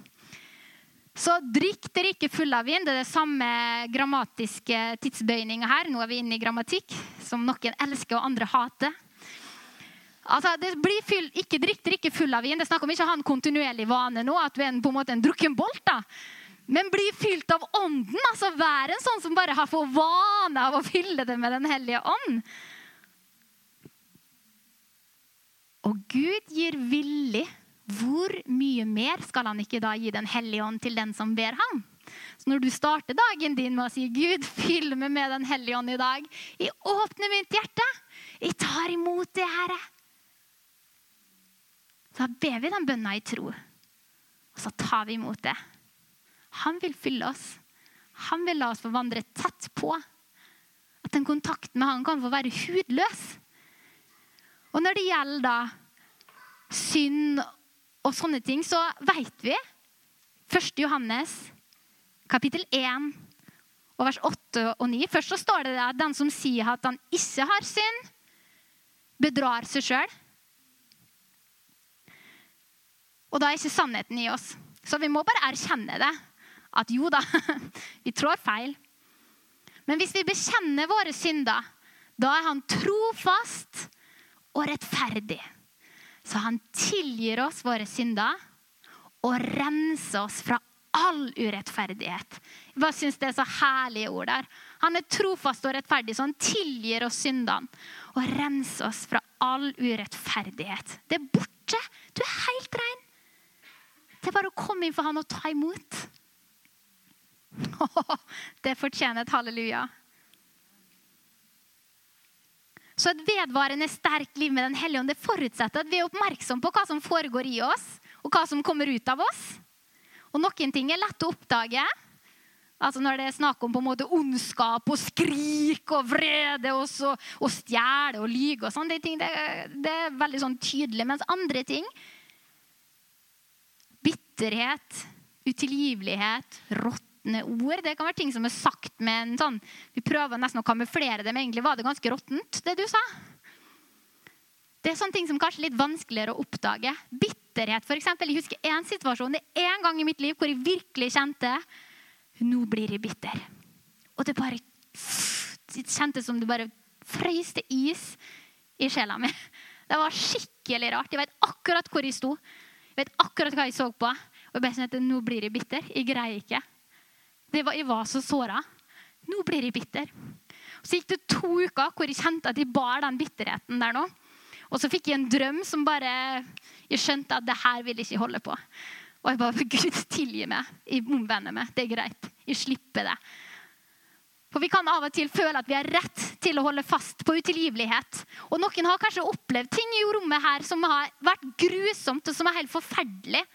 Så drikk dere ikke full av vin. Det er det samme grammatiske tidsbøyninga her. Nå er vi inne i grammatikk, som noen elsker og andre hater. Altså, det blir full, ikke Drikk dere ikke full av vin. Det er snakk om ikke å ha en kontinuerlig vane nå, at du er en, på en måte en drukken bolt. da. Men bli fylt av Ånden. altså Vær en sånn som bare har fått vane av å fylle det med Den hellige ånd. Og Gud gir villig hvor mye mer skal han ikke da gi Den hellige ånd til den som ber ham? Så når du starter dagen din med å si 'Gud, fyll meg med Den hellige ånd i dag', jeg åpner mitt hjerte, jeg tar imot det, Herre. Da ber vi den bønna i tro, og så tar vi imot det. Han vil fylle oss. Han vil la oss få vandre tett på. At den kontakten med han kan få være hudløs. Og når det gjelder da synd og sånne ting, så veit vi 1. Johannes kapittel 1 og vers 8 og 9. Først så står det at den som sier at han ikke har synd, bedrar seg sjøl. Og da er ikke sannheten i oss. Så vi må bare erkjenne det. At jo da, vi trår feil. Men hvis vi bekjenner våre synder, da er han trofast og rettferdig. Så han tilgir oss våre synder og renser oss fra all urettferdighet. Jeg bare synes det er så herlige ord der. Han er trofast og rettferdig, så han tilgir oss syndene og renser oss fra all urettferdighet. Det er borte. Du er helt rein. Det er bare å komme inn for han og ta imot. Det fortjener et halleluja. Så et vedvarende sterkt liv med Den hellige ånd det forutsetter at vi er oppmerksomme på hva som foregår i oss, og hva som kommer ut av oss. Og noen ting er lett å oppdage. Altså Når det er snakk om på en måte ondskap og skrik og vrede og, så, og stjele og lyge og sånn, det, det, det, er veldig sånn tydelig. Mens andre ting Bitterhet, utilgivelighet, råtne ord. Det kan være ting som er sagt med en sånn Vi prøver nesten å kamuflere det, men egentlig var det ganske råttent, det du sa. Det er sånne ting som kanskje er litt vanskeligere å oppdage. Bitterhet, f.eks. Jeg husker én situasjon det er en gang i mitt liv hvor jeg virkelig kjente Nå blir jeg bitter. Og det bare det kjentes som det bare frøyste is i sjela mi. Det var skikkelig rart. Jeg vet akkurat hvor jeg sto. Jeg vet akkurat hva jeg så på. Og jeg bare kjente nå blir jeg bitter. Jeg greier ikke. Var, jeg var så såra. Nå blir jeg bitter. Så gikk det to uker hvor jeg kjente at jeg bar den bitterheten der nå. Og så fikk jeg en drøm som bare Jeg skjønte at det her vil jeg ikke holde på. Og jeg bare Gud, tilgi meg. Jeg omvender meg. Det er greit. Jeg slipper det. For Vi kan av og til føle at vi har rett til å holde fast på utilgivelighet. Og Noen har kanskje opplevd ting i rommet her som har vært grusomt og som er helt forferdelig.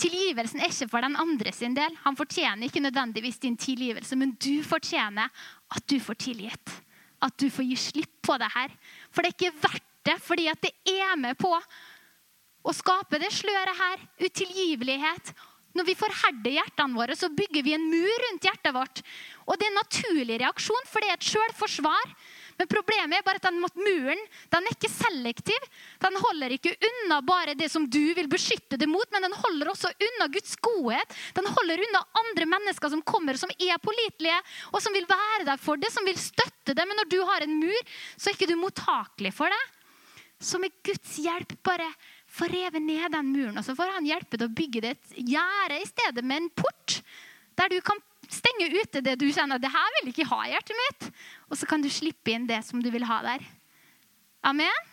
Tilgivelsen er ikke for den andre sin del. Han fortjener ikke nødvendigvis din tilgivelse, men du fortjener at du får tilgitt. At du får gi slipp på det her. For det er ikke verdt det, fordi at det er med på å skape det sløret her. Utilgivelighet. Når vi forherder hjertene våre, så bygger vi en mur rundt hjertet vårt. Og det er en naturlig reaksjon, for det er et selvforsvar. Men problemet er bare at den muren den er ikke selektiv. Den holder ikke unna bare det som du vil beskytte det mot, men den holder også unna Guds godhet. Den holder unna andre mennesker som kommer, som er pålitelige, og som vil være der for det, som vil støtte det. Men når du har en mur, så er ikke du mottakelig for det. Så med Guds hjelp bare få revet ned den muren. Og så får han hjelpe til å bygge det et gjerde i stedet med en port. Der du kan stenge ute det du kjenner det her vil ikke ha i hjertet mitt. Og så kan du slippe inn det som du vil ha der. Amen?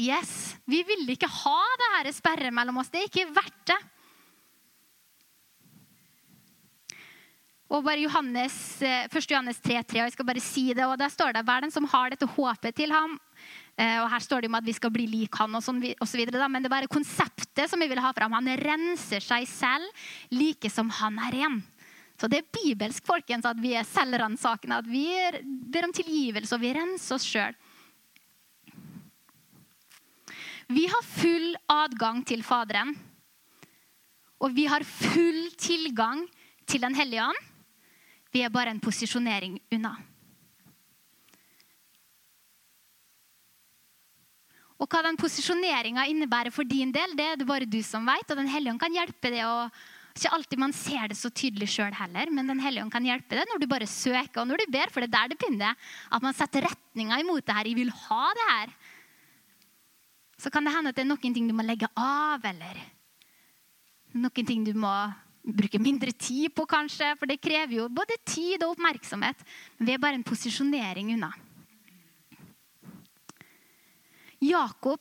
Yes. Vi vil ikke ha det her sperret mellom oss. Det er ikke verdt det. Og bare Johannes, 1. Johannes Johannes 3,3, og jeg skal bare si det, og der står det hver den som har dette håpet til ham, Eh, og Her står det om at vi skal bli lik han, og sånn, og så videre, men det er bare konseptet som vi vil ha fram. Han renser seg selv like som han er ren. Så det er bibelsk folkens, at vi er selvransakende, at vi ber om tilgivelse og vi renser oss sjøl. Vi har full adgang til Faderen. Og vi har full tilgang til Den hellige ånd. Vi er bare en posisjonering unna. Og hva den posisjoneringa innebærer for din del, det er det bare du som vet. Og Den hellige ånd kan hjelpe det. og Ikke alltid man ser det så tydelig sjøl heller, men Den hellige ånd kan hjelpe det når du bare søker og når du ber. For det er der det begynner. At man setter retninga imot det her. Jeg vil ha det her. Så kan det hende at det er noen ting du må legge av, eller noen ting du må bruke mindre tid på, kanskje. For det krever jo både tid og oppmerksomhet. Men vi er bare en posisjonering unna. Jakob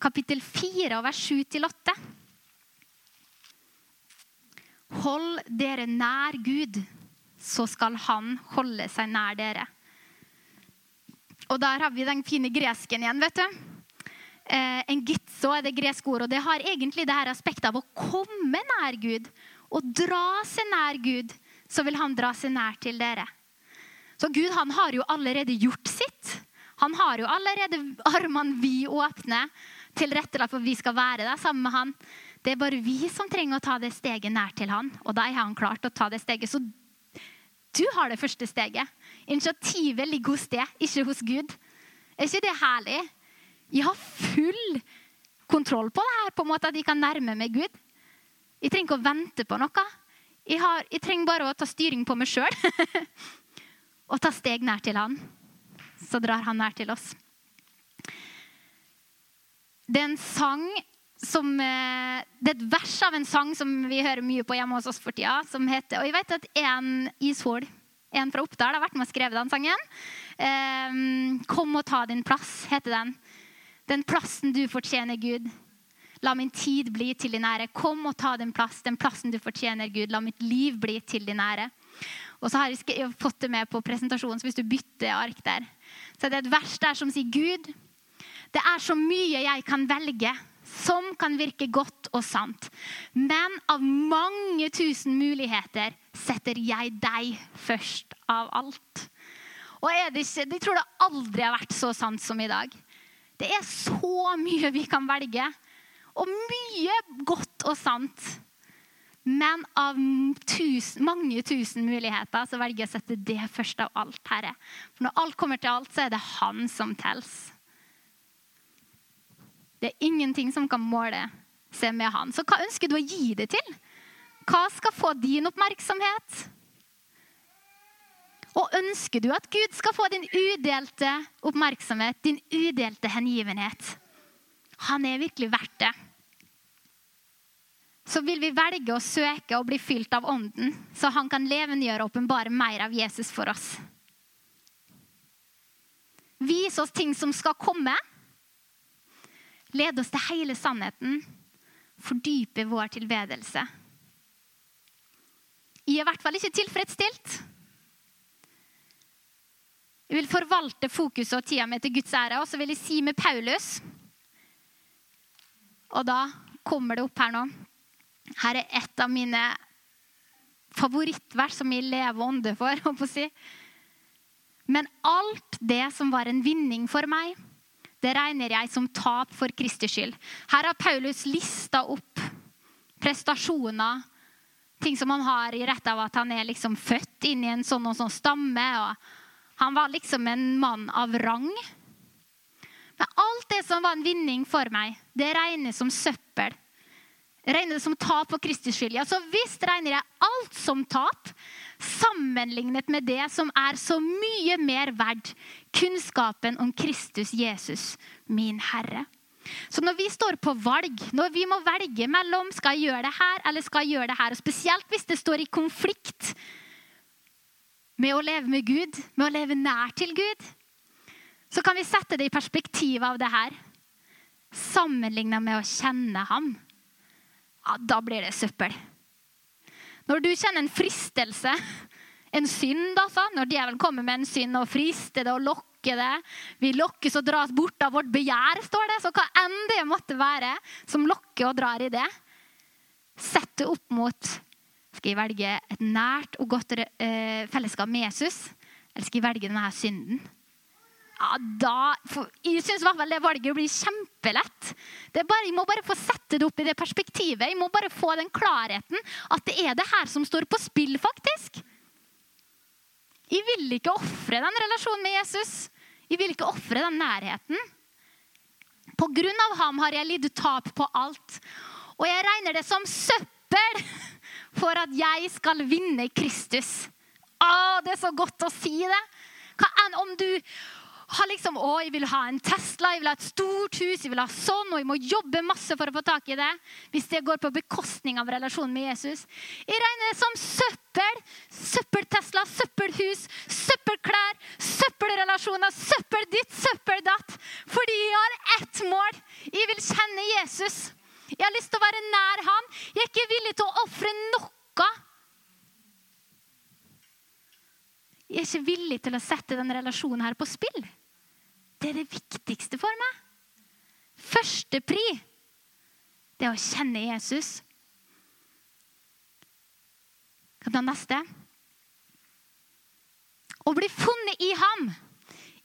kapittel 4 vers 7-8. Hold dere nær Gud, så skal han holde seg nær dere. Og der har vi den fine gresken igjen, vet du. Eh, en gitso er det greske ordet, og det har egentlig det her aspektet av å komme nær Gud. Og dra seg nær Gud, så vil han dra seg nær til dere. Så Gud han har jo allerede gjort sitt. Han har jo allerede armene vi åpne tilrettelagt for at vi skal være der sammen med han. Det er bare vi som trenger å ta det steget nær til han. Og da har han klart å ta det steget. Så du har det første steget. Initiativet ligger hos deg, ikke hos Gud. Er ikke det herlig? Jeg har full kontroll på det her, på en måte at jeg kan nærme meg Gud. Jeg trenger ikke å vente på noe. Jeg, har, jeg trenger bare å ta styring på meg sjøl. og ta steg nær til Han. Så drar Han nær til oss. Det er en sang som, eh, det er et vers av en sang som vi hører mye på hjemme hos oss for tida. som heter, Og jeg vet at en Ishol, en fra Oppdal, har vært med og skrevet den sangen. Um, 'Kom og ta din plass', heter den. Den plassen du fortjener, Gud. La min tid bli til din ære. Kom og ta din plass, den plassen du fortjener, Gud. La mitt liv bli til din ære. Og så har jeg fått det med på presentasjonen, så hvis du bytter ark der, så er det et vers der som sier Gud, det er så mye jeg kan velge som kan virke godt og sant. Men av mange tusen muligheter setter jeg deg først av alt. Og er det ikke, Jeg tror det aldri har vært så sant som i dag. Det er så mye vi kan velge. Og mye godt og sant. Men av tusen, mange tusen muligheter så velger jeg å sette det først av alt, Herre. For når alt kommer til alt, så er det Han som teller. Det er ingenting som kan måle seg med Han. Så hva ønsker du å gi det til? Hva skal få din oppmerksomhet? Og ønsker du at Gud skal få din udelte oppmerksomhet, din udelte hengivenhet? Han er virkelig verdt det. Så vil vi velge å søke og bli fylt av Ånden, så han kan levendegjøre og åpenbare mer av Jesus for oss. Vis oss ting som skal komme. Led oss til hele sannheten. Fordype vår tilbedelse. Jeg er i hvert fall ikke tilfredsstilt. Jeg vil forvalte fokuset og tida mi til Guds ære. Og så vil jeg si med Paulus Og da kommer det opp her nå. Her er et av mine favorittvers som jeg lever ånde for. Si. Men alt det som var en vinning for meg, det regner jeg som tap for Kristi skyld. Her har Paulus lista opp prestasjoner, ting som han har i rett av at han er liksom født inn i en sånn og sånn stamme. og Han var liksom en mann av rang. Men alt det som var en vinning for meg, det regnes som søppel. Regner det som tap for Kristus skyld. Ja, så visst regner jeg alt som tap sammenlignet med det som er så mye mer verdt, kunnskapen om Kristus Jesus, min Herre. Så når vi står på valg, når vi må velge mellom skal jeg gjøre det her eller skal jeg gjøre det her, og spesielt hvis det står i konflikt med å leve med Gud, med å leve nær til Gud, så kan vi sette det i perspektiv av det her. Sammenligna med å kjenne ham. Ja, da blir det søppel. Når du kjenner en fristelse, en synd, altså, når djevelen kommer med en synd og frister det og lokker det Vi lokkes og dras bort av vårt begjær, står det. Så hva enn det måtte være som lokker og drar i det, sett det opp mot Skal jeg velge et nært og godt eh, fellesskap med Jesus, eller skal jeg velge denne synden? Ja, da, Jeg syns det valget blir kjempelett. Bare, jeg må bare få sette det opp i det perspektivet. Jeg må bare få den klarheten at det er det her som står på spill, faktisk. Jeg vil ikke ofre den relasjonen med Jesus. Jeg vil ikke ofre den nærheten. På grunn av ham har jeg lidd tap på alt. Og jeg regner det som søppel for at jeg skal vinne Kristus. Å, det er så godt å si det. Hva enn om du har liksom, å, jeg vil ha en Tesla, jeg vil ha et stort hus, jeg vil ha sånn, og jeg må jobbe masse for å få tak i det. Hvis det går på bekostning av relasjonen med Jesus. Jeg regner det som søppel. Søppel-Tesla, søppelhus, søppelklær, søppelrelasjoner, søppel ditt, søppel datt. Fordi jeg har ett mål. Jeg vil kjenne Jesus. Jeg har lyst til å være nær ham. Jeg er ikke villig til å ofre noe. Jeg er ikke villig til å sette denne relasjonen her på spill. Det er det viktigste for meg. Første pri, det er å kjenne Jesus. Hva er neste? Å bli funnet i ham.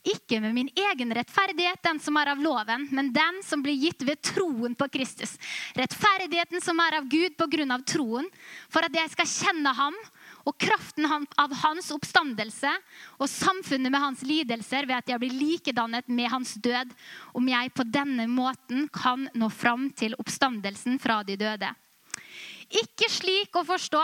Ikke med min egen rettferdighet, den som er av loven, men den som blir gitt ved troen på Kristus. Rettferdigheten som er av Gud på grunn av troen, for at jeg skal kjenne ham og kraften av hans oppstandelse og samfunnet med hans lidelser ved at jeg blir likedannet med hans død, om jeg på denne måten kan nå fram til oppstandelsen fra de døde. Ikke slik å forstå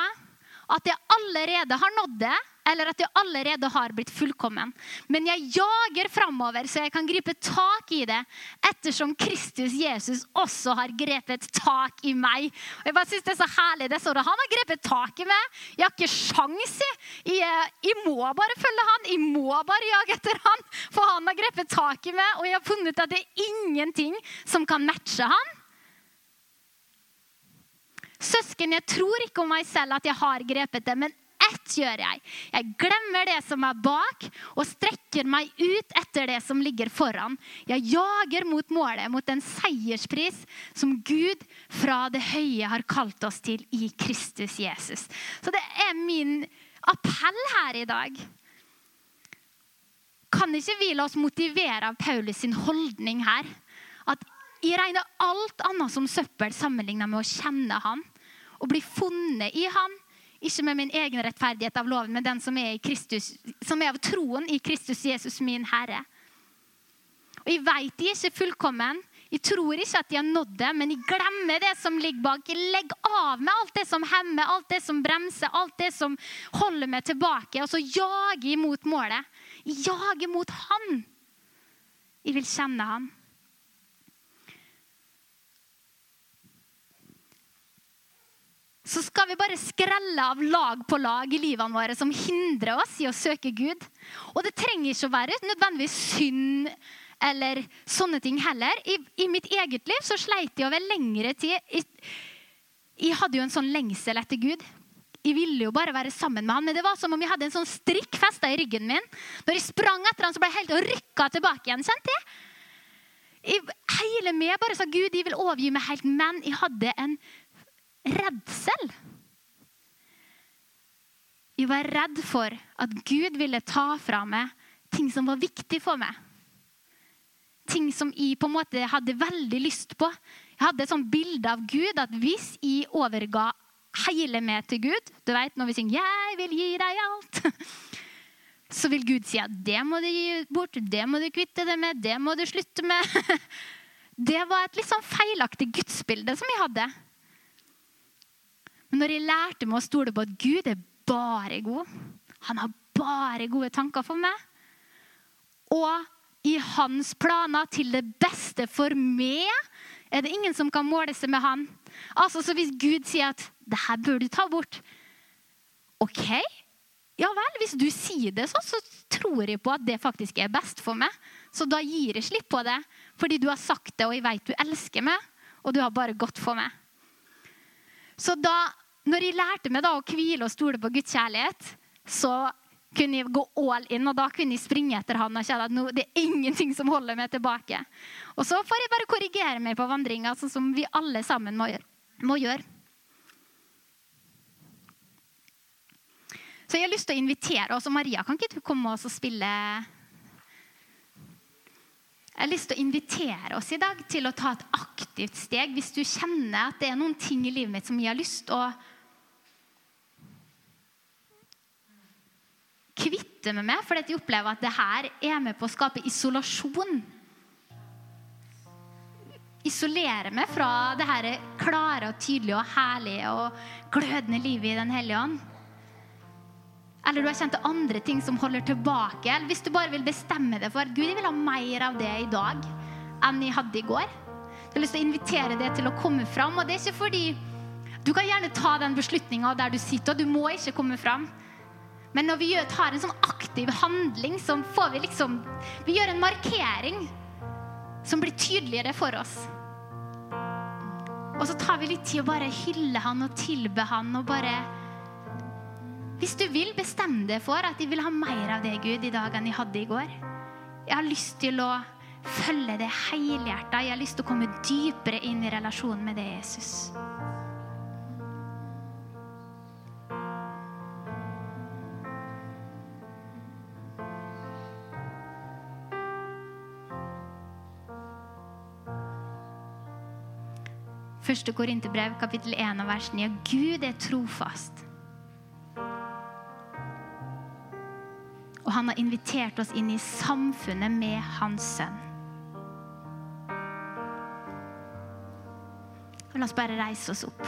at jeg allerede har nådd det, eller at jeg allerede har blitt fullkommen. Men jeg jager framover, så jeg kan gripe tak i det, ettersom Kristus Jesus også har grepet tak i meg. Og Jeg bare synes det er så herlig. det det. Han har grepet tak i meg. Jeg har ikke sjans i. Jeg, jeg må bare følge han. Jeg må bare jage etter han. For han har grepet tak i meg, og jeg har funnet ut at det er ingenting som kan matche han. Søsken, jeg tror ikke om meg selv at jeg har grepet det, men ett gjør jeg. Jeg glemmer det som er bak, og strekker meg ut etter det som ligger foran. Jeg jager mot målet, mot den seierspris som Gud fra det høye har kalt oss til i Kristus Jesus. Så det er min appell her i dag. Kan ikke vi la oss motivere av Paulus sin holdning her? At jeg regner alt annet som søppel sammenlignet med å kjenne han og bli funnet i han. Ikke med min egen rettferdighet av loven, men den som er, Kristus, som er av troen i Kristus Jesus, min Herre. Og Jeg vet de ikke fullkommen. Jeg tror ikke at de har nådd det, men jeg glemmer det som ligger bak. Jeg legger av med alt det som hemmer, alt det som bremser, alt det som holder meg tilbake. Og så jager jeg mot målet. Jeg jager mot Han. Jeg vil kjenne Han. Så skal vi bare skrelle av lag på lag i livene våre som hindrer oss i å søke Gud. Og det trenger ikke å være nødvendigvis synd eller sånne ting heller. I, i mitt eget liv så sleit jeg over lengre tid. Jeg, jeg hadde jo en sånn lengsel etter Gud. Jeg ville jo bare være sammen med han, men det var som om jeg hadde en sånn strikk festa i ryggen min. Når jeg sprang etter han, så ble jeg helt rykka tilbake igjen. kjente jeg. hele meg bare sa Gud, jeg vil overgi meg helt, men jeg hadde en redsel. Jeg var redd for at Gud ville ta fra meg ting som var viktig for meg. Ting som jeg på en måte hadde veldig lyst på. Jeg hadde et sånt bilde av Gud at hvis jeg overga hele meg til Gud Du vet når vi synger 'Jeg vil gi deg alt', så vil Gud si at 'det må du gi bort', 'det må du kvitte deg med', 'det må du slutte med'. Det var et litt sånn feilaktig gudsbilde som jeg hadde. Men når jeg lærte meg å stole på at Gud er bare god, han har bare gode tanker for meg, og i hans planer til det beste for meg, er det ingen som kan måle seg med han. Altså, Så hvis Gud sier at 'det her bør du ta bort', OK? Ja vel, hvis du sier det sånn, så tror jeg på at det faktisk er best for meg. Så da gir jeg slipp på det, fordi du har sagt det, og jeg vet du elsker meg, og du har bare gått for meg. Så da, når jeg lærte meg da å hvile og stole på Guds kjærlighet, så kunne jeg gå all in, og da kunne jeg springe etter han og kjenne at det er ingenting som holder meg tilbake. Og så får jeg bare korrigere meg på vandringa, sånn som vi alle sammen må gjøre. Må gjøre. Så jeg har lyst til å invitere oss. Og Maria, kan ikke du komme og spille jeg har lyst til å invitere oss i dag til å ta et aktivt steg hvis du kjenner at det er noen ting i livet mitt som jeg har lyst til å kvitte meg med, fordi jeg opplever at det her er med på å skape isolasjon. Isolere meg fra det her klare og tydelige og herlige og glødende livet i Den hellige ånd. Eller du har kjent andre ting som holder tilbake. Eller hvis du bare vil bestemme deg for Gud, jeg vil ha mer av det i dag enn jeg hadde i går. Jeg har lyst til å invitere det til å komme fram. Og det er ikke fordi Du kan gjerne ta den beslutninga der du sitter, og du må ikke komme fram. Men når vi tar en sånn aktiv handling, så får vi liksom Vi gjør en markering som blir tydeligere for oss. Og så tar vi litt tid å bare hylle han og tilbe han og bare hvis du vil, bestemme deg for at jeg vil ha mer av det, Gud, i dag enn jeg hadde i går. Jeg har lyst til å følge det helhjerta. Jeg har lyst til å komme dypere inn i relasjonen med det, Jesus. Første Korinterbrev, kapittel 1 vers 9. Gud er trofast Og han har invitert oss inn i samfunnet med hans sønn. Og la oss bare reise oss opp.